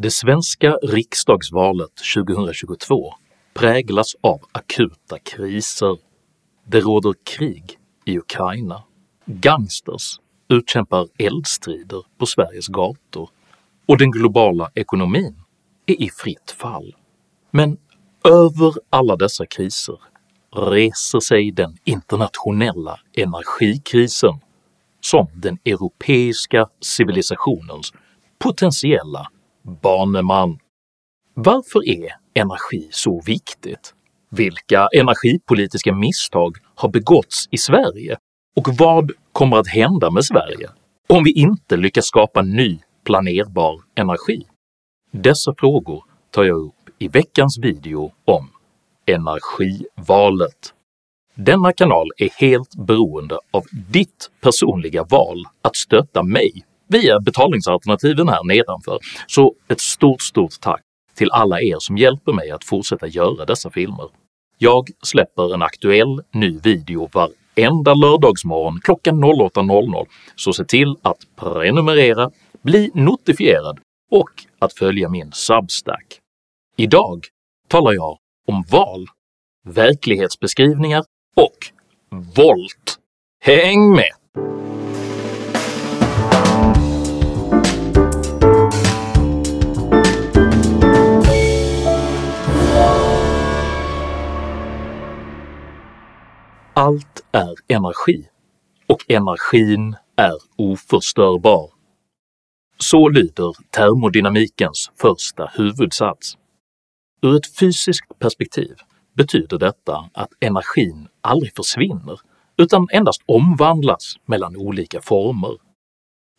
Det svenska riksdagsvalet 2022 präglas av akuta kriser. Det råder krig i Ukraina, gangsters utkämpar eldstrider på Sveriges gator och den globala ekonomin är i fritt fall. Men över alla dessa kriser reser sig den internationella energikrisen som den europeiska civilisationens potentiella baneman. Varför är energi så viktigt? Vilka energipolitiska misstag har begåtts i Sverige och vad kommer att hända med Sverige om vi inte lyckas skapa ny planerbar energi? Dessa frågor tar jag upp i veckans video om energivalet. Denna kanal är helt beroende av ditt personliga val att stötta mig via betalningsalternativen här nedanför, så ett stort stort tack till alla er som hjälper mig att fortsätta göra dessa filmer. Jag släpper en aktuell ny video varenda lördagsmorgon klockan 08.00, så se till att prenumerera, bli notifierad och att följa min Substack. Idag talar jag om val, verklighetsbeskrivningar och volt. Häng med! Allt är energi, och energin är oförstörbar. Så lyder termodynamikens första huvudsats. Ur ett fysiskt perspektiv betyder detta att energin aldrig försvinner utan endast omvandlas mellan olika former.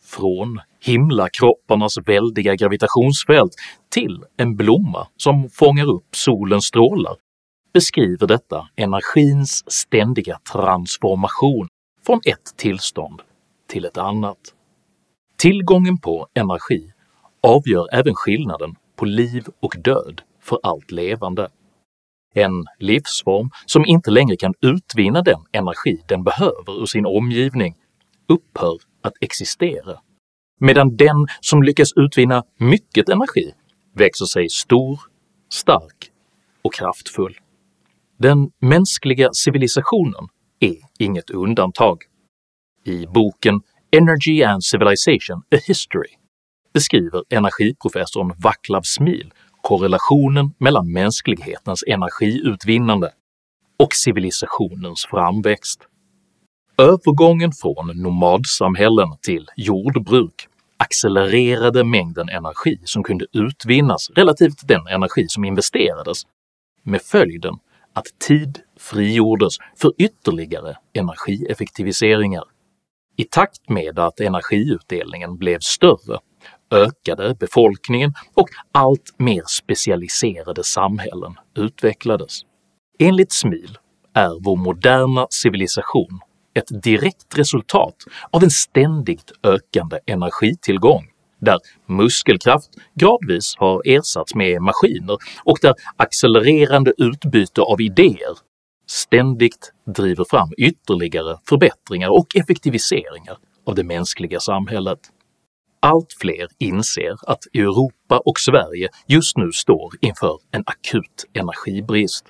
Från himlakropparnas väldiga gravitationsfält till en blomma som fångar upp solens strålar beskriver detta energins ständiga transformation från ett tillstånd till ett annat. Tillgången på energi avgör även skillnaden på liv och död för allt levande. En livsform som inte längre kan utvinna den energi den behöver ur sin omgivning upphör att existera, medan den som lyckas utvinna mycket energi växer sig stor, stark och kraftfull. Den mänskliga civilisationen är inget undantag. I boken “Energy and Civilization – A History” beskriver energiprofessorn Vaclav Smil korrelationen mellan mänsklighetens energiutvinnande och civilisationens framväxt. Övergången från nomadsamhällen till jordbruk accelererade mängden energi som kunde utvinnas relativt den energi som investerades, med följden att tid frigjordes för ytterligare energieffektiviseringar. I takt med att energiutdelningen blev större ökade befolkningen och allt mer specialiserade samhällen utvecklades. Enligt Smil är vår moderna civilisation ett direkt resultat av en ständigt ökande energitillgång där muskelkraft gradvis har ersatts med maskiner och där accelererande utbyte av idéer ständigt driver fram ytterligare förbättringar och effektiviseringar av det mänskliga samhället. Allt fler inser att Europa och Sverige just nu står inför en akut energibrist,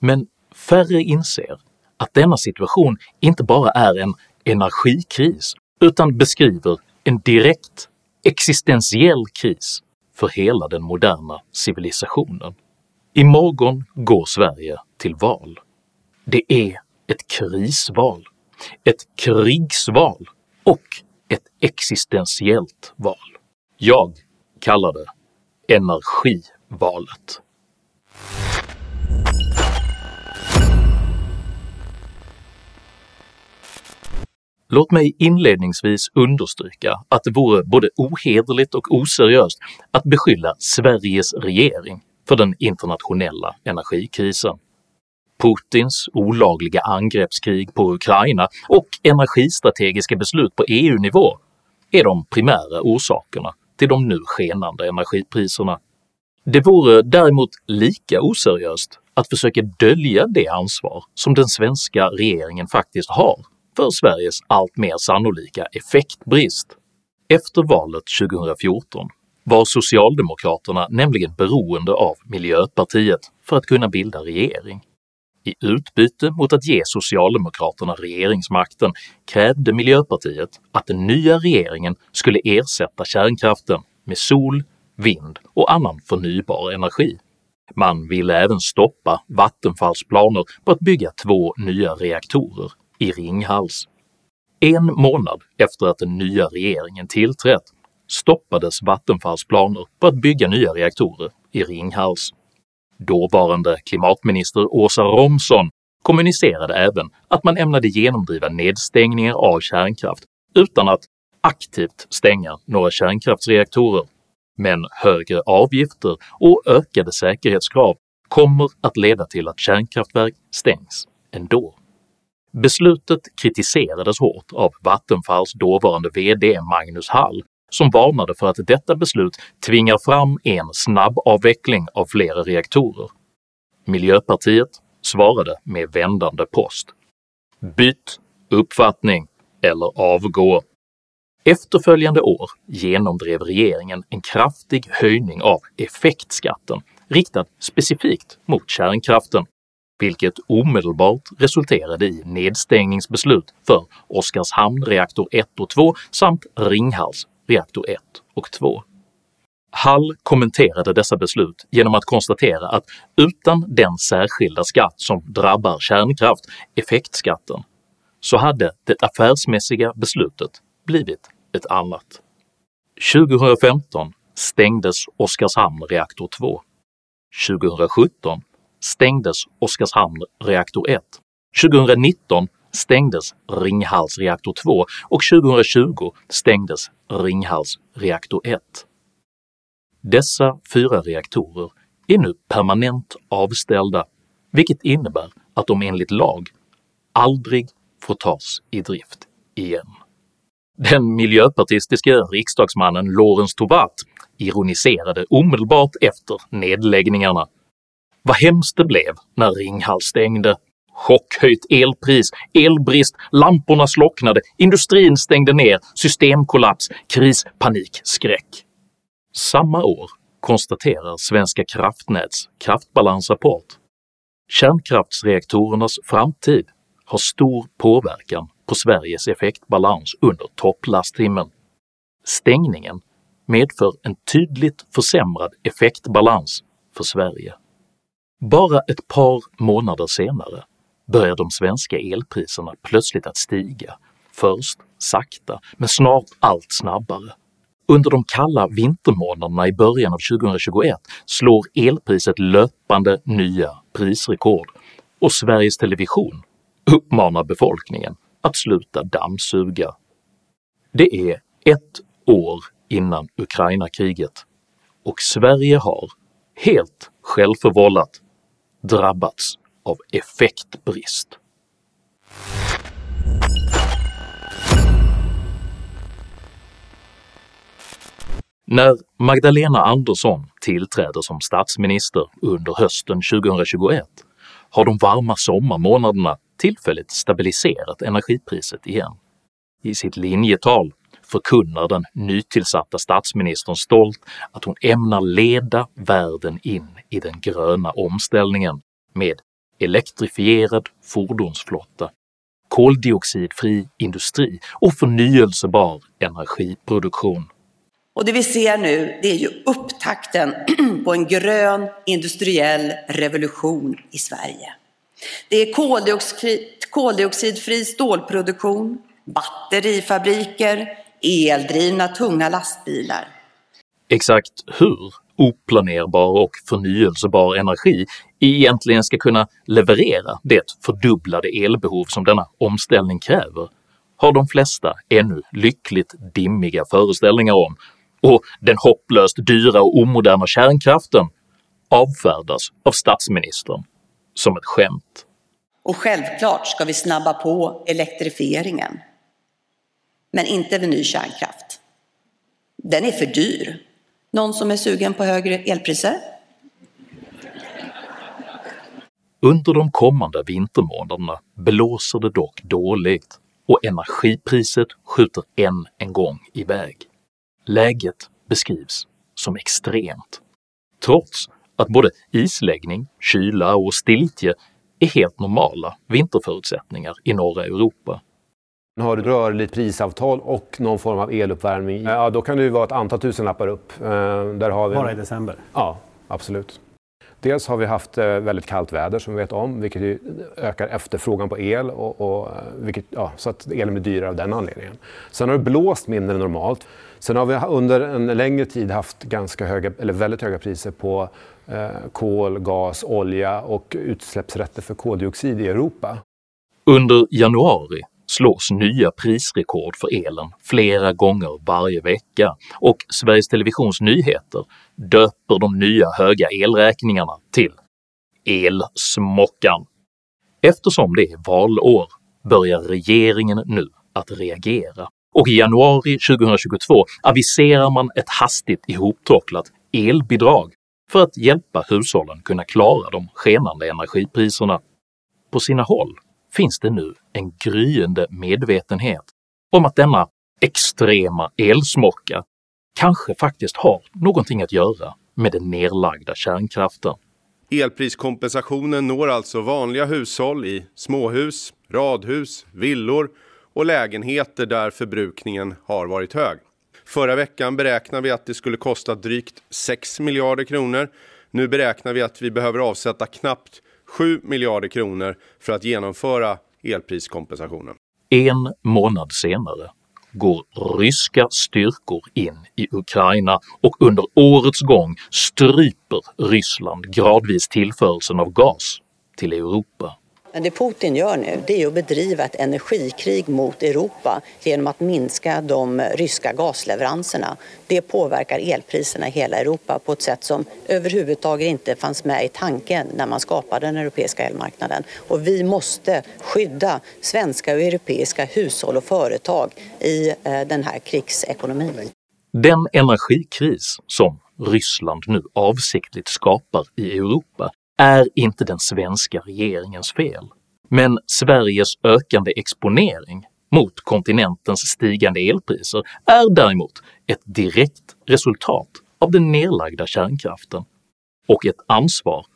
men färre inser att denna situation inte bara är en energikris utan beskriver en direkt existentiell kris för hela den moderna civilisationen. Imorgon går Sverige till val. Det är ett krisval, ett krigsval och ett existentiellt val. Jag kallar det energivalet. Låt mig inledningsvis understryka att det vore både ohederligt och oseriöst att beskylla Sveriges regering för den internationella energikrisen. Putins olagliga angreppskrig på Ukraina och energistrategiska beslut på EU-nivå är de primära orsakerna till de nu skenande energipriserna. Det vore däremot lika oseriöst att försöka dölja det ansvar som den svenska regeringen faktiskt har för Sveriges allt mer sannolika effektbrist. Efter valet 2014 var socialdemokraterna nämligen beroende av miljöpartiet för att kunna bilda regering. I utbyte mot att ge socialdemokraterna regeringsmakten krävde miljöpartiet att den nya regeringen skulle ersätta kärnkraften med sol, vind och annan förnybar energi. Man ville även stoppa Vattenfalls planer på att bygga två nya reaktorer i Ringhals. En månad efter att den nya regeringen tillträtt stoppades Vattenfalls planer på att bygga nya reaktorer i Ringhals. Dåvarande klimatminister Åsa Romson kommunicerade även att man ämnade genomdriva nedstängningar av kärnkraft utan att aktivt stänga några kärnkraftsreaktorer, men högre avgifter och ökade säkerhetskrav kommer att leda till att kärnkraftverk stängs ändå. Beslutet kritiserades hårt av Vattenfalls dåvarande VD Magnus Hall som varnade för att detta beslut tvingar fram en snabb avveckling av flera reaktorer. Miljöpartiet svarade med vändande post. “Byt uppfattning eller avgå.” Efterföljande år genomdrev regeringen en kraftig höjning av effektskatten riktad specifikt mot kärnkraften, vilket omedelbart resulterade i nedstängningsbeslut för Oskarshamn reaktor 1 och 2 samt Ringhals reaktor 1 och 2. Hall kommenterade dessa beslut genom att konstatera att utan den särskilda skatt som drabbar kärnkraft, effektskatten, så hade det affärsmässiga beslutet blivit ett annat. 2015 stängdes Oskarshamn reaktor 2. 2017 stängdes Oskarshamn reaktor 1. 2019 stängdes Ringhals reaktor 2 och 2020 stängdes Ringhals reaktor 1. Dessa fyra reaktorer är nu permanent avställda, vilket innebär att de enligt lag aldrig får tas i drift igen. Den miljöpartistiske riksdagsmannen Lorentz Tovatt ironiserade omedelbart efter nedläggningarna. “Vad hemskt det blev när Ringhals stängde Chockhöjt elpris, elbrist, lamporna slocknade, industrin stängde ner, systemkollaps, kris, panik, skräck. Samma år konstaterar Svenska kraftnäts kraftbalansrapport “Kärnkraftsreaktorernas framtid har stor påverkan på Sveriges effektbalans under topplasttimmen. Stängningen medför en tydligt försämrad effektbalans för Sverige.” Bara ett par månader senare börjar de svenska elpriserna plötsligt att stiga, först sakta men snart allt snabbare. Under de kalla vintermånaderna i början av 2021 slår elpriset löpande nya prisrekord och Sveriges Television uppmanar befolkningen att sluta dammsuga. Det är ett år innan Ukraina-kriget och Sverige har, helt självförvållat, drabbats av effektbrist. När Magdalena Andersson tillträder som statsminister under hösten 2021 har de varma sommarmånaderna tillfälligt stabiliserat energipriset igen. I sitt linjetal förkunnar den nytillsatta statsministern stolt att hon ämnar leda världen in i den gröna omställningen med elektrifierad fordonsflotta, koldioxidfri industri och förnyelsebar energiproduktion. Och det vi ser nu, det är ju upptakten på en grön industriell revolution i Sverige. Det är koldioxid, koldioxidfri stålproduktion, batterifabriker, eldrivna tunga lastbilar. Exakt hur oplanerbar och förnyelsebar energi egentligen ska kunna leverera det fördubblade elbehov som denna omställning kräver har de flesta ännu lyckligt dimmiga föreställningar om, och den hopplöst dyra och omoderna kärnkraften avfärdas av statsministern som ett skämt. Och självklart ska vi snabba på elektrifieringen. Men inte med ny kärnkraft. Den är för dyr. Någon som är sugen på högre elpriser? Under de kommande vintermånaderna blåser det dock dåligt och energipriset skjuter än en gång iväg. Läget beskrivs som extremt, trots att både isläggning, kyla och stiltje är helt normala vinterförutsättningar i norra Europa. Har du rörligt prisavtal och någon form av eluppvärmning, ja då kan det ju vara ett antal tusenlappar upp. Eh, där har vi... Bara i december? Ja, absolut. Dels har vi haft eh, väldigt kallt väder som vi vet om, vilket ökar efterfrågan på el, och, och eh, vilket, ja, så att elen blir dyrare av den anledningen. Sen har det blåst mindre än normalt. Sen har vi under en längre tid haft ganska höga, eller väldigt höga priser på eh, kol, gas, olja och utsläppsrätter för koldioxid i Europa. Under januari slås nya prisrekord för elen flera gånger varje vecka och Sveriges Televisions nyheter döper de nya höga elräkningarna till “elsmockan”. Eftersom det är valår börjar regeringen nu att reagera och i januari 2022 aviserar man ett hastigt ihoptråcklat elbidrag för att hjälpa hushållen kunna klara de skenande energipriserna. På sina håll finns det nu en gryende medvetenhet om att denna extrema elsmocka kanske faktiskt har någonting att göra med den nedlagda kärnkraften. Elpriskompensationen når alltså vanliga hushåll i småhus, radhus, villor och lägenheter där förbrukningen har varit hög. Förra veckan beräknade vi att det skulle kosta drygt 6 miljarder kronor. Nu beräknar vi att vi behöver avsätta knappt 7 miljarder kronor för att genomföra elpriskompensationen. En månad senare går ryska styrkor in i Ukraina och under årets gång stryper Ryssland gradvis tillförseln av gas till Europa. Men det Putin gör nu det är att bedriva ett energikrig mot Europa genom att minska de ryska gasleveranserna. Det påverkar elpriserna i hela Europa på ett sätt som överhuvudtaget inte fanns med i tanken när man skapade den europeiska elmarknaden. Och vi måste skydda svenska och europeiska hushåll och företag i eh, den här krigsekonomin. Den energikris som Ryssland nu avsiktligt skapar i Europa är inte den svenska regeringens fel, men Sveriges ökande exponering mot kontinentens stigande elpriser är däremot ett direkt resultat av den nedlagda kärnkraften och ett ansvar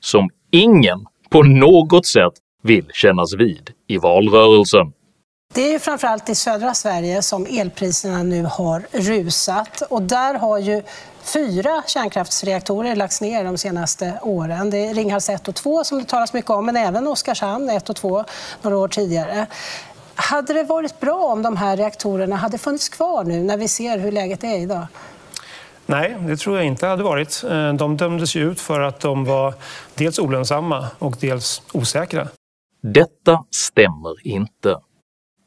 som ingen på något sätt vill kännas vid i valrörelsen. Det är ju framförallt i södra Sverige som elpriserna nu har rusat och där har ju fyra kärnkraftsreaktorer lagts ner de senaste åren. Det är Ringhals 1 och 2 som det talas mycket om, men även Oskarshamn 1 och 2 några år tidigare. Hade det varit bra om de här reaktorerna hade funnits kvar nu när vi ser hur läget är idag? Nej, det tror jag inte hade varit. Eh, de dömdes ju ut för att de var dels olönsamma och dels osäkra. Detta stämmer inte.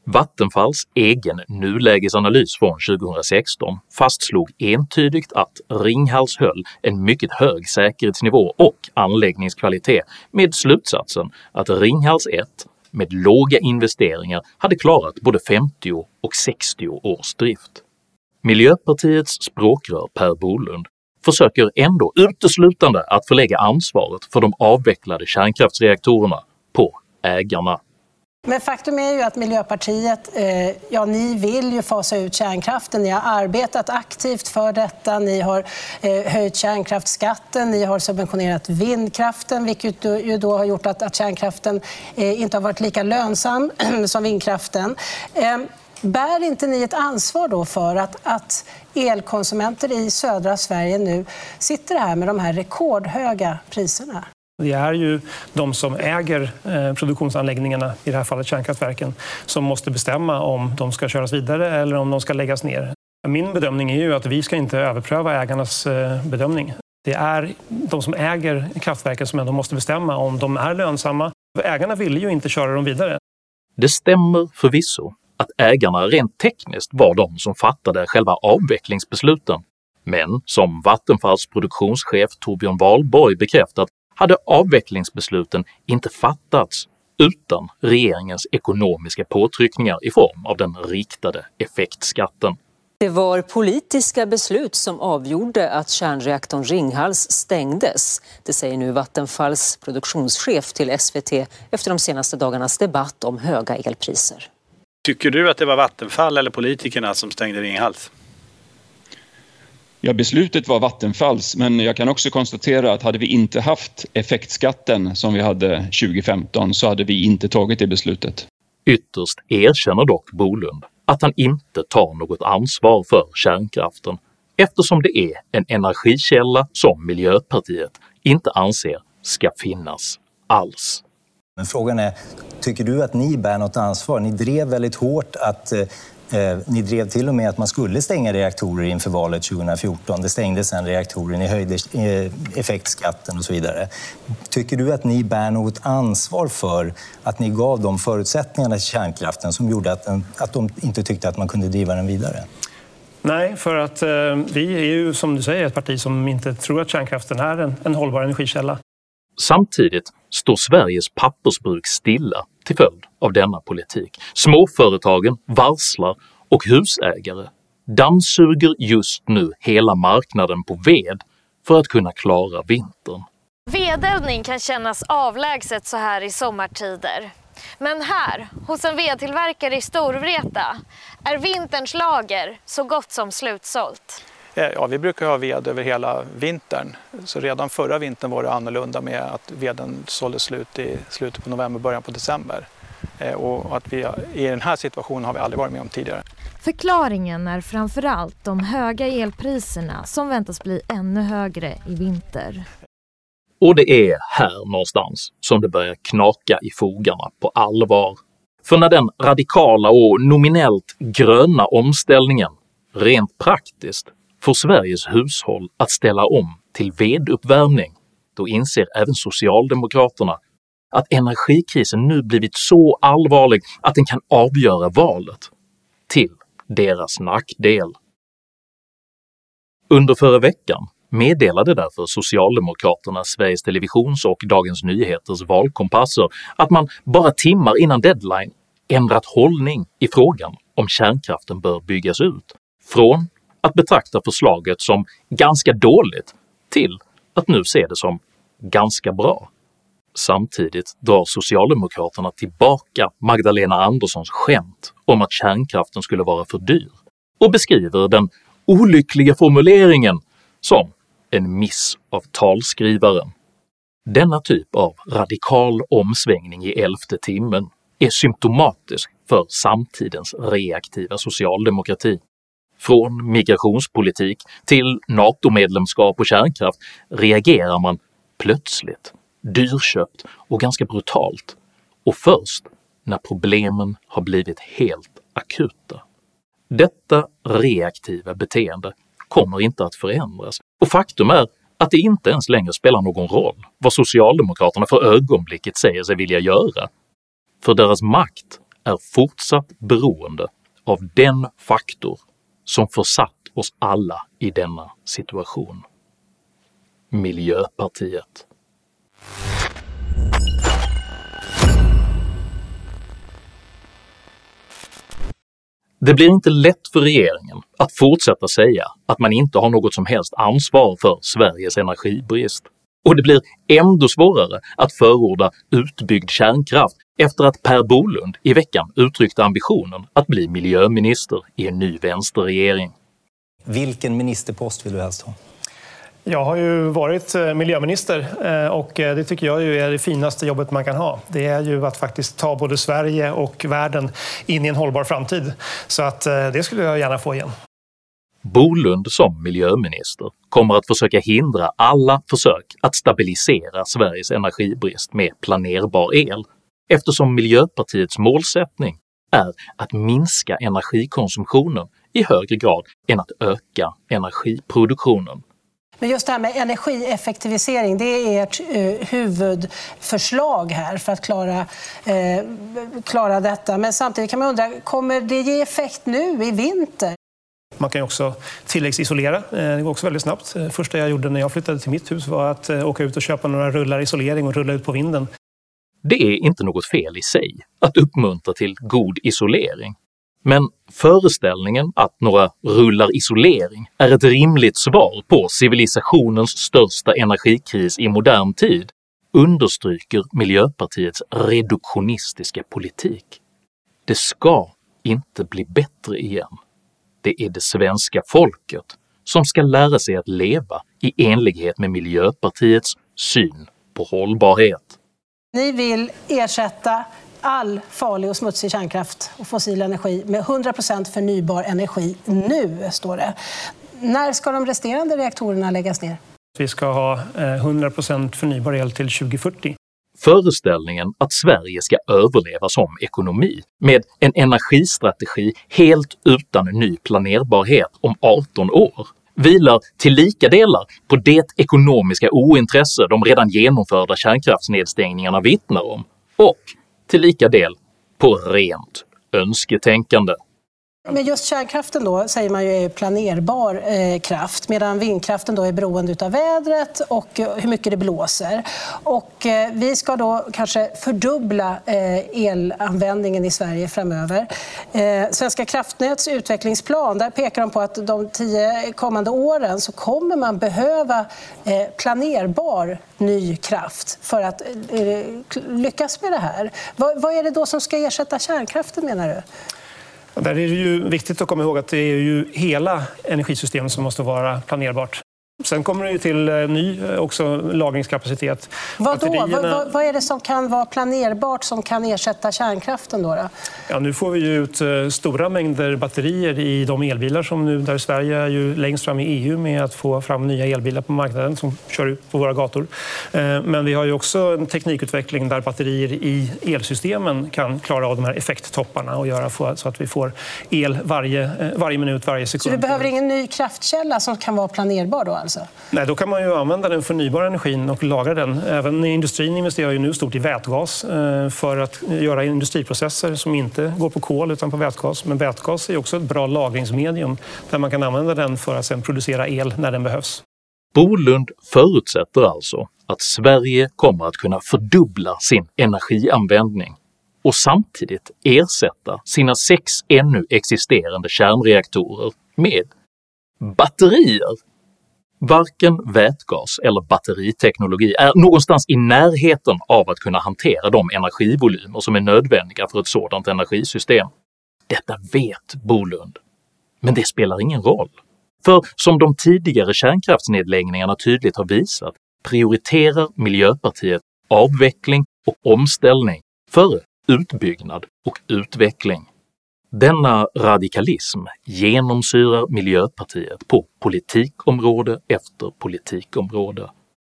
Vattenfalls egen nulägesanalys från 2016 fastslog entydigt att Ringhals höll en mycket hög säkerhetsnivå och anläggningskvalitet med slutsatsen att Ringhals 1 med låga investeringar hade klarat både 50 och 60 års drift. Miljöpartiets språkrör Per Bolund försöker ändå uteslutande att förlägga ansvaret för de avvecklade kärnkraftsreaktorerna på ägarna. Men faktum är ju att Miljöpartiet, eh, ja ni vill ju fasa ut kärnkraften. Ni har arbetat aktivt för detta. Ni har eh, höjt kärnkraftsskatten, ni har subventionerat vindkraften vilket ju då har gjort att, att kärnkraften eh, inte har varit lika lönsam som vindkraften. Ehm, bär inte ni ett ansvar då för att, att elkonsumenter i södra Sverige nu sitter här med de här rekordhöga priserna? Det är ju de som äger eh, produktionsanläggningarna, i det här fallet kärnkraftverken, som måste bestämma om de ska köras vidare eller om de ska läggas ner. Min bedömning är ju att vi ska inte överpröva ägarnas eh, bedömning. Det är de som äger kraftverken som ändå måste bestämma om de är lönsamma. Ägarna ville ju inte köra dem vidare. Det stämmer förvisso att ägarna rent tekniskt var de som fattade själva avvecklingsbesluten, men som Vattenfalls produktionschef Torbjörn Wahlborg bekräftat hade avvecklingsbesluten inte fattats utan regeringens ekonomiska påtryckningar i form av den riktade effektskatten. Det var politiska beslut som avgjorde att kärnreaktorn Ringhals stängdes. Det säger nu Vattenfalls produktionschef till SVT efter de senaste dagarnas debatt om höga elpriser. Tycker du att det var Vattenfall eller politikerna som stängde Ringhals? Ja, beslutet var Vattenfalls, men jag kan också konstatera att hade vi inte haft effektskatten som vi hade 2015 så hade vi inte tagit det beslutet. Ytterst erkänner dock Bolund att han inte tar något ansvar för kärnkraften eftersom det är en energikälla som Miljöpartiet inte anser ska finnas alls. Men frågan är, tycker du att ni bär något ansvar? Ni drev väldigt hårt att eh, Eh, ni drev till och med att man skulle stänga reaktorer inför valet 2014. Det stängdes sen reaktorer, ni höjde eh, effektskatten och så vidare. Tycker du att ni bär något ansvar för att ni gav de förutsättningarna till kärnkraften som gjorde att, den, att de inte tyckte att man kunde driva den vidare? Nej, för att eh, vi är ju som du säger ett parti som inte tror att kärnkraften är en, en hållbar energikälla. Samtidigt står Sveriges pappersbruk stilla till följd av denna politik. Småföretagen varslar och husägare dammsuger just nu hela marknaden på ved för att kunna klara vintern. Vedeldning kan kännas avlägset så här i sommartider. Men här, hos en vedtillverkare i Storvreta, är vinterns lager så gott som slutsålt. Eh, ja, vi brukar ha ved över hela vintern. Så redan förra vintern var det annorlunda med att veden sålde slut i slutet på november, början på december. Eh, och att vi i den här situationen har vi aldrig varit med om tidigare. Förklaringen är framförallt de höga elpriserna som väntas bli ännu högre i vinter. Och det är här någonstans som det börjar knaka i fogarna på allvar. För när den radikala och nominellt gröna omställningen rent praktiskt får Sveriges hushåll att ställa om till veduppvärmning, då inser även socialdemokraterna att energikrisen nu blivit så allvarlig att den kan avgöra valet, till deras nackdel. Under förra veckan meddelade därför Socialdemokraterna Sveriges Televisions och Dagens Nyheters valkompasser att man bara timmar innan deadline ändrat hållning i frågan om kärnkraften bör byggas ut, från att betrakta förslaget som ganska dåligt till att nu se det som ganska bra. Samtidigt drar socialdemokraterna tillbaka Magdalena Anderssons skämt om att kärnkraften skulle vara för dyr och beskriver den olyckliga formuleringen som en miss av talskrivaren. Denna typ av radikal omsvängning i elfte timmen är symptomatisk för samtidens reaktiva socialdemokrati från migrationspolitik till NATO-medlemskap och kärnkraft reagerar man plötsligt, dyrköpt och ganska brutalt. Och först när problemen har blivit helt akuta. Detta reaktiva beteende kommer inte att förändras. Och faktum är att det inte ens längre spelar någon roll vad socialdemokraterna för ögonblicket säger sig vilja göra, för deras makt är fortsatt beroende av den faktor som försatt oss alla i denna situation. Miljöpartiet. Det blir inte lätt för regeringen att fortsätta säga att man inte har något som helst ansvar för Sveriges energibrist, och det blir ändå svårare att förorda utbyggd kärnkraft efter att Per Bolund i veckan uttryckte ambitionen att bli miljöminister i en ny vänsterregering. Vilken ministerpost vill du helst ha? Jag har ju varit eh, miljöminister eh, och eh, det tycker jag är det finaste jobbet man kan ha. Det är ju att faktiskt ta både Sverige och världen in i en hållbar framtid. Så att det skulle jag gärna få igen. Bolund som miljöminister kommer att försöka hindra alla försök att stabilisera Sveriges energibrist med planerbar el eftersom Miljöpartiets målsättning är att minska energikonsumtionen i högre grad än att öka energiproduktionen. Men just det här med energieffektivisering, det är ert eh, huvudförslag här för att klara, eh, klara detta. Men samtidigt kan man undra, kommer det ge effekt nu i vinter? Man kan också tilläggsisolera. Eh, det går också väldigt snabbt. Det första jag gjorde när jag flyttade till mitt hus var att eh, åka ut och köpa några rullar isolering och rulla ut på vinden. Det är inte något fel i sig att uppmuntra till god isolering, men föreställningen att några rullar isolering är ett rimligt svar på civilisationens största energikris i modern tid understryker Miljöpartiets reduktionistiska politik. Det ska inte bli bättre igen. Det är det svenska folket som ska lära sig att leva i enlighet med Miljöpartiets syn på hållbarhet. Ni vill ersätta all farlig och smutsig kärnkraft och fossil energi med 100% förnybar energi nu, står det. När ska de resterande reaktorerna läggas ner? Vi ska ha 100 eh, förnybar el till 2040. Föreställningen att Sverige ska överleva som ekonomi med en energistrategi helt utan ny planerbarhet om 18 år vilar till lika delar på det ekonomiska ointresse de redan genomförda kärnkraftsnedstängningarna vittnar om och till lika del på rent önsketänkande. Men just kärnkraften då säger man ju är planerbar eh, kraft medan vindkraften då är beroende av vädret och eh, hur mycket det blåser. Och eh, vi ska då kanske fördubbla eh, elanvändningen i Sverige framöver. Eh, Svenska kraftnäts utvecklingsplan där pekar de på att de tio kommande åren så kommer man behöva eh, planerbar ny kraft för att eh, eh, lyckas med det här. Vad, vad är det då som ska ersätta kärnkraften menar du? Där är det ju viktigt att komma ihåg att det är ju hela energisystemet som måste vara planerbart. Sen kommer det ju till eh, ny eh, också lagringskapacitet. Vad, då? Vad, vad, vad, är det som kan vara planerbart som kan ersätta kärnkraften? Då, då? Ja, nu får vi ut eh, stora mängder batterier i de elbilar som nu, där Sverige är ju längst fram i EU med att få fram nya elbilar på marknaden som kör ut på våra gator. Men vi har ju också en teknikutveckling där batterier i elsystemen kan klara av de här effekttopparna och göra så att vi får el varje, varje minut, varje sekund. Så vi behöver ingen ny kraftkälla som kan vara planerbar då? Alltså? Nej, då kan man ju använda den förnybara energin och lagra den. Även industrin investerar ju nu stort i vätgas eh, för att göra industriprocesser som inte går på kol utan på vätgas. Men vätgas är också ett bra lagringsmedium där man kan använda den för att sedan producera el när den behövs. Bolund förutsätter alltså att Sverige kommer att kunna fördubbla sin energianvändning och samtidigt ersätta sina sex ännu existerande kärnreaktorer med batterier Varken vätgas eller batteriteknologi är någonstans i närheten av att kunna hantera de energivolymer som är nödvändiga för ett sådant energisystem. Detta vet Bolund, men det spelar ingen roll. För som de tidigare kärnkraftsnedläggningarna tydligt har visat prioriterar Miljöpartiet avveckling och omställning före utbyggnad och utveckling. Denna radikalism genomsyrar Miljöpartiet på politikområde efter politikområde.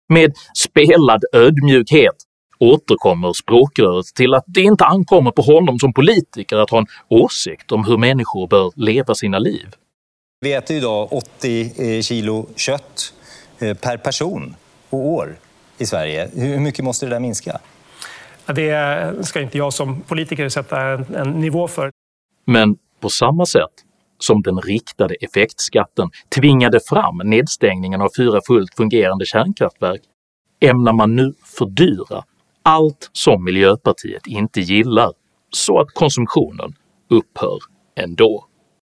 Med spelad ödmjukhet återkommer språkröret till att det inte ankommer på honom som politiker att ha en åsikt om hur människor bör leva sina liv. Vi äter idag 80 eh, kilo kött eh, per person och år i Sverige. Hur mycket måste det där minska? Det ska inte jag som politiker sätta en nivå för. Men på samma sätt som den riktade effektskatten tvingade fram nedstängningen av fyra fullt fungerande kärnkraftverk ämnar man nu fördyra allt som Miljöpartiet inte gillar så att konsumtionen upphör ändå.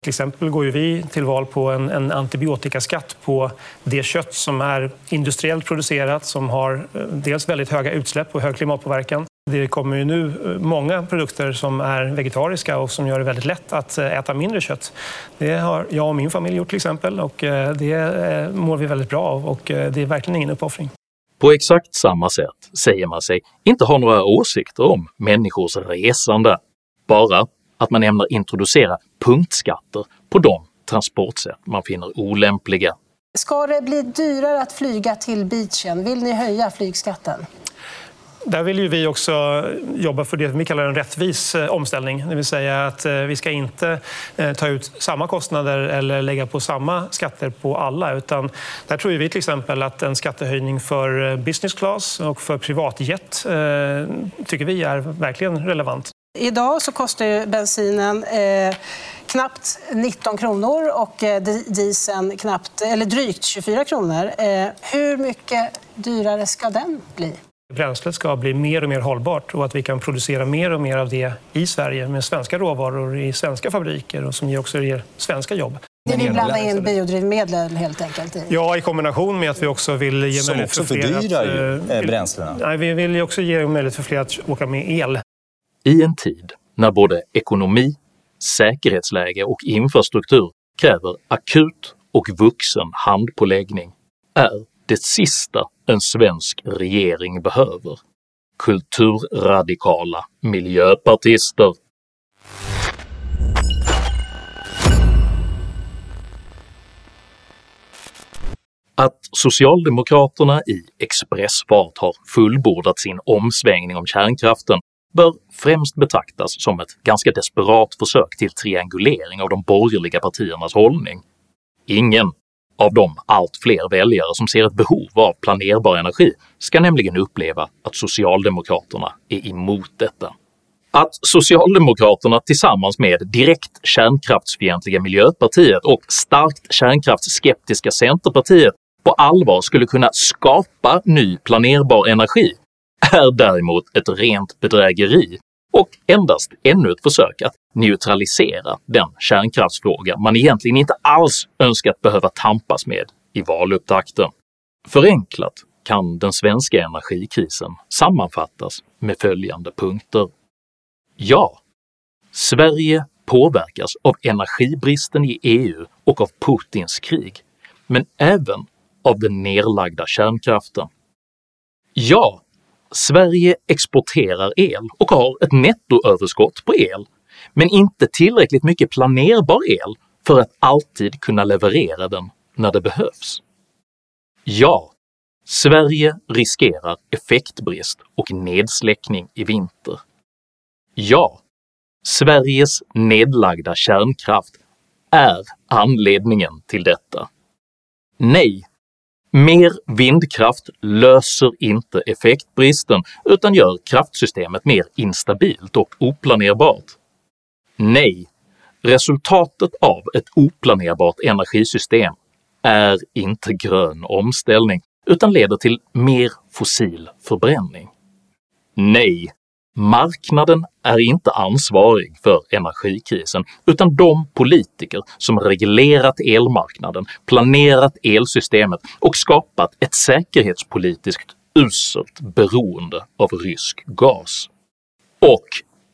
Till exempel går ju vi till val på en, en, antibiotikaskatt på det kött som är industriellt producerat som har eh, dels väldigt höga utsläpp och hög klimatpåverkan det kommer ju nu eh, många produkter som är vegetariska och som gör det väldigt lätt att eh, äta mindre kött. Det har jag och min familj gjort till exempel och eh, det mår vi väldigt bra av och det är verkligen ingen uppoffring. På exakt samma sätt säger man sig inte ha några åsikter om människors resande, bara att man ämnar introducera punktskatter på de transportsätt man finner olämpliga. Ska det bli dyrare att flyga till beachen? Vill ni höja flygskatten? Där vill ju vi också jobba för det vi kallar en rättvis eh, omställning. Det vill säga att eh, vi ska inte eh, ta ut samma kostnader eller lägga på samma skatter på alla. Utan där tror vi till exempel att en skattehöjning för business class och för privatjet tycker vi är verkligen relevant. Idag så kostar bensinen eh, knappt 19 kronor och dieseln knappt, eller drygt 24 kronor. Eh, hur mycket dyrare ska den bli? Bränslet ska bli mer och mer hållbart och att vi kan producera mer och mer av det i Sverige med svenska råvaror i svenska fabriker och som också ger svenska jobb. Ni vill blanda in biodrivmedel helt enkelt? Ja, i kombination med att vi också vill ge som möjlighet för fler att... Som också fördyrar ju bränslena. Nej, vi vill också ge möjlighet för fler att åka med el. I en tid när både ekonomi, säkerhetsläge och infrastruktur kräver akut och vuxen handpåläggning är det sista en svensk regering behöver. Kulturradikala miljöpartister. Att Socialdemokraterna i expressfart har fullbordat sin omsvängning om kärnkraften bör främst betraktas som ett ganska desperat försök till triangulering av de borgerliga partiernas hållning. Ingen av de allt fler väljare som ser ett behov av planerbar energi ska nämligen uppleva att socialdemokraterna är emot detta. Att socialdemokraterna tillsammans med direkt kärnkraftsfientliga Miljöpartiet och starkt kärnkraftsskeptiska Centerpartiet på allvar skulle kunna skapa ny planerbar energi är däremot ett rent bedrägeri och endast ännu ett försök att neutralisera den kärnkraftsfråga man egentligen inte alls önskat behöva tampas med i valupptakten. Förenklat kan den svenska energikrisen sammanfattas med följande punkter. Ja, Sverige påverkas av energibristen i EU och av Putins krig, men även av den nedlagda kärnkraften. Ja, Sverige exporterar el och har ett nettoöverskott på el, men inte tillräckligt mycket planerbar el för att alltid kunna leverera den när det behövs. Ja, Sverige riskerar effektbrist och nedsläckning i vinter. Ja, Sveriges nedlagda kärnkraft är anledningen till detta. Nej, Mer vindkraft löser inte effektbristen utan gör kraftsystemet mer instabilt och oplanerbart. Nej, resultatet av ett oplanerbart energisystem är inte grön omställning utan leder till mer fossil förbränning. Nej, Marknaden är inte ansvarig för energikrisen utan de politiker som reglerat elmarknaden, planerat elsystemet och skapat ett säkerhetspolitiskt uselt beroende av rysk gas. Och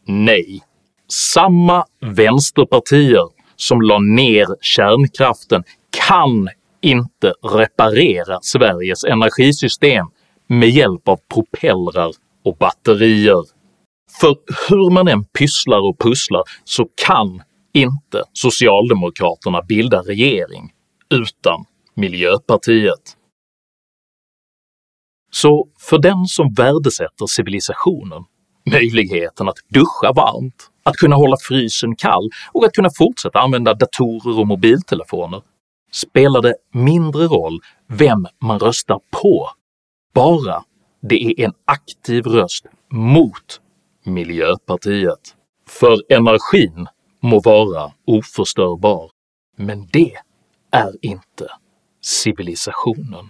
nej, samma vänsterpartier som la ner kärnkraften kan inte reparera Sveriges energisystem med hjälp av propellrar och batterier. För hur man än pysslar och pusslar så kan inte socialdemokraterna bilda regering utan Miljöpartiet. Så för den som värdesätter civilisationen, möjligheten att duscha varmt, att kunna hålla frysen kall och att kunna fortsätta använda datorer och mobiltelefoner spelar det mindre roll vem man röstar på, bara det är en aktiv röst mot Miljöpartiet. För energin må vara oförstörbar, men det är inte civilisationen.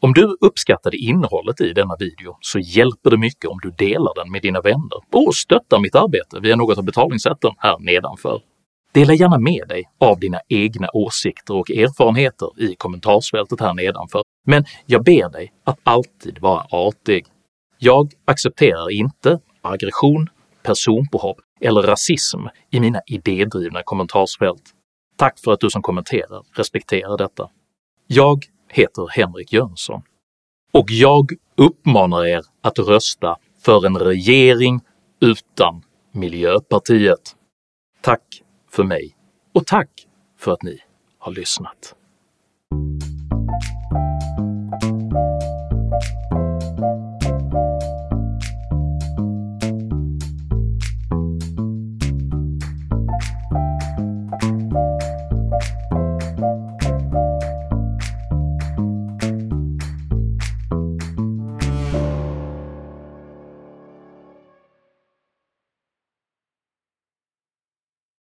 Om du uppskattade innehållet i denna video så hjälper det mycket om du delar den med dina vänner och stöttar mitt arbete via något av betalningssätten här nedanför. Dela gärna med dig av dina egna åsikter och erfarenheter i kommentarsfältet här nedanför, men jag ber dig att alltid vara artig. Jag accepterar inte aggression, personpåhopp eller rasism i mina idédrivna kommentarsfält. Tack för att du som kommenterar respekterar detta. Jag heter Henrik Jönsson och jag uppmanar er att rösta för en regering utan Miljöpartiet. Tack för mig och tack för att ni har lyssnat.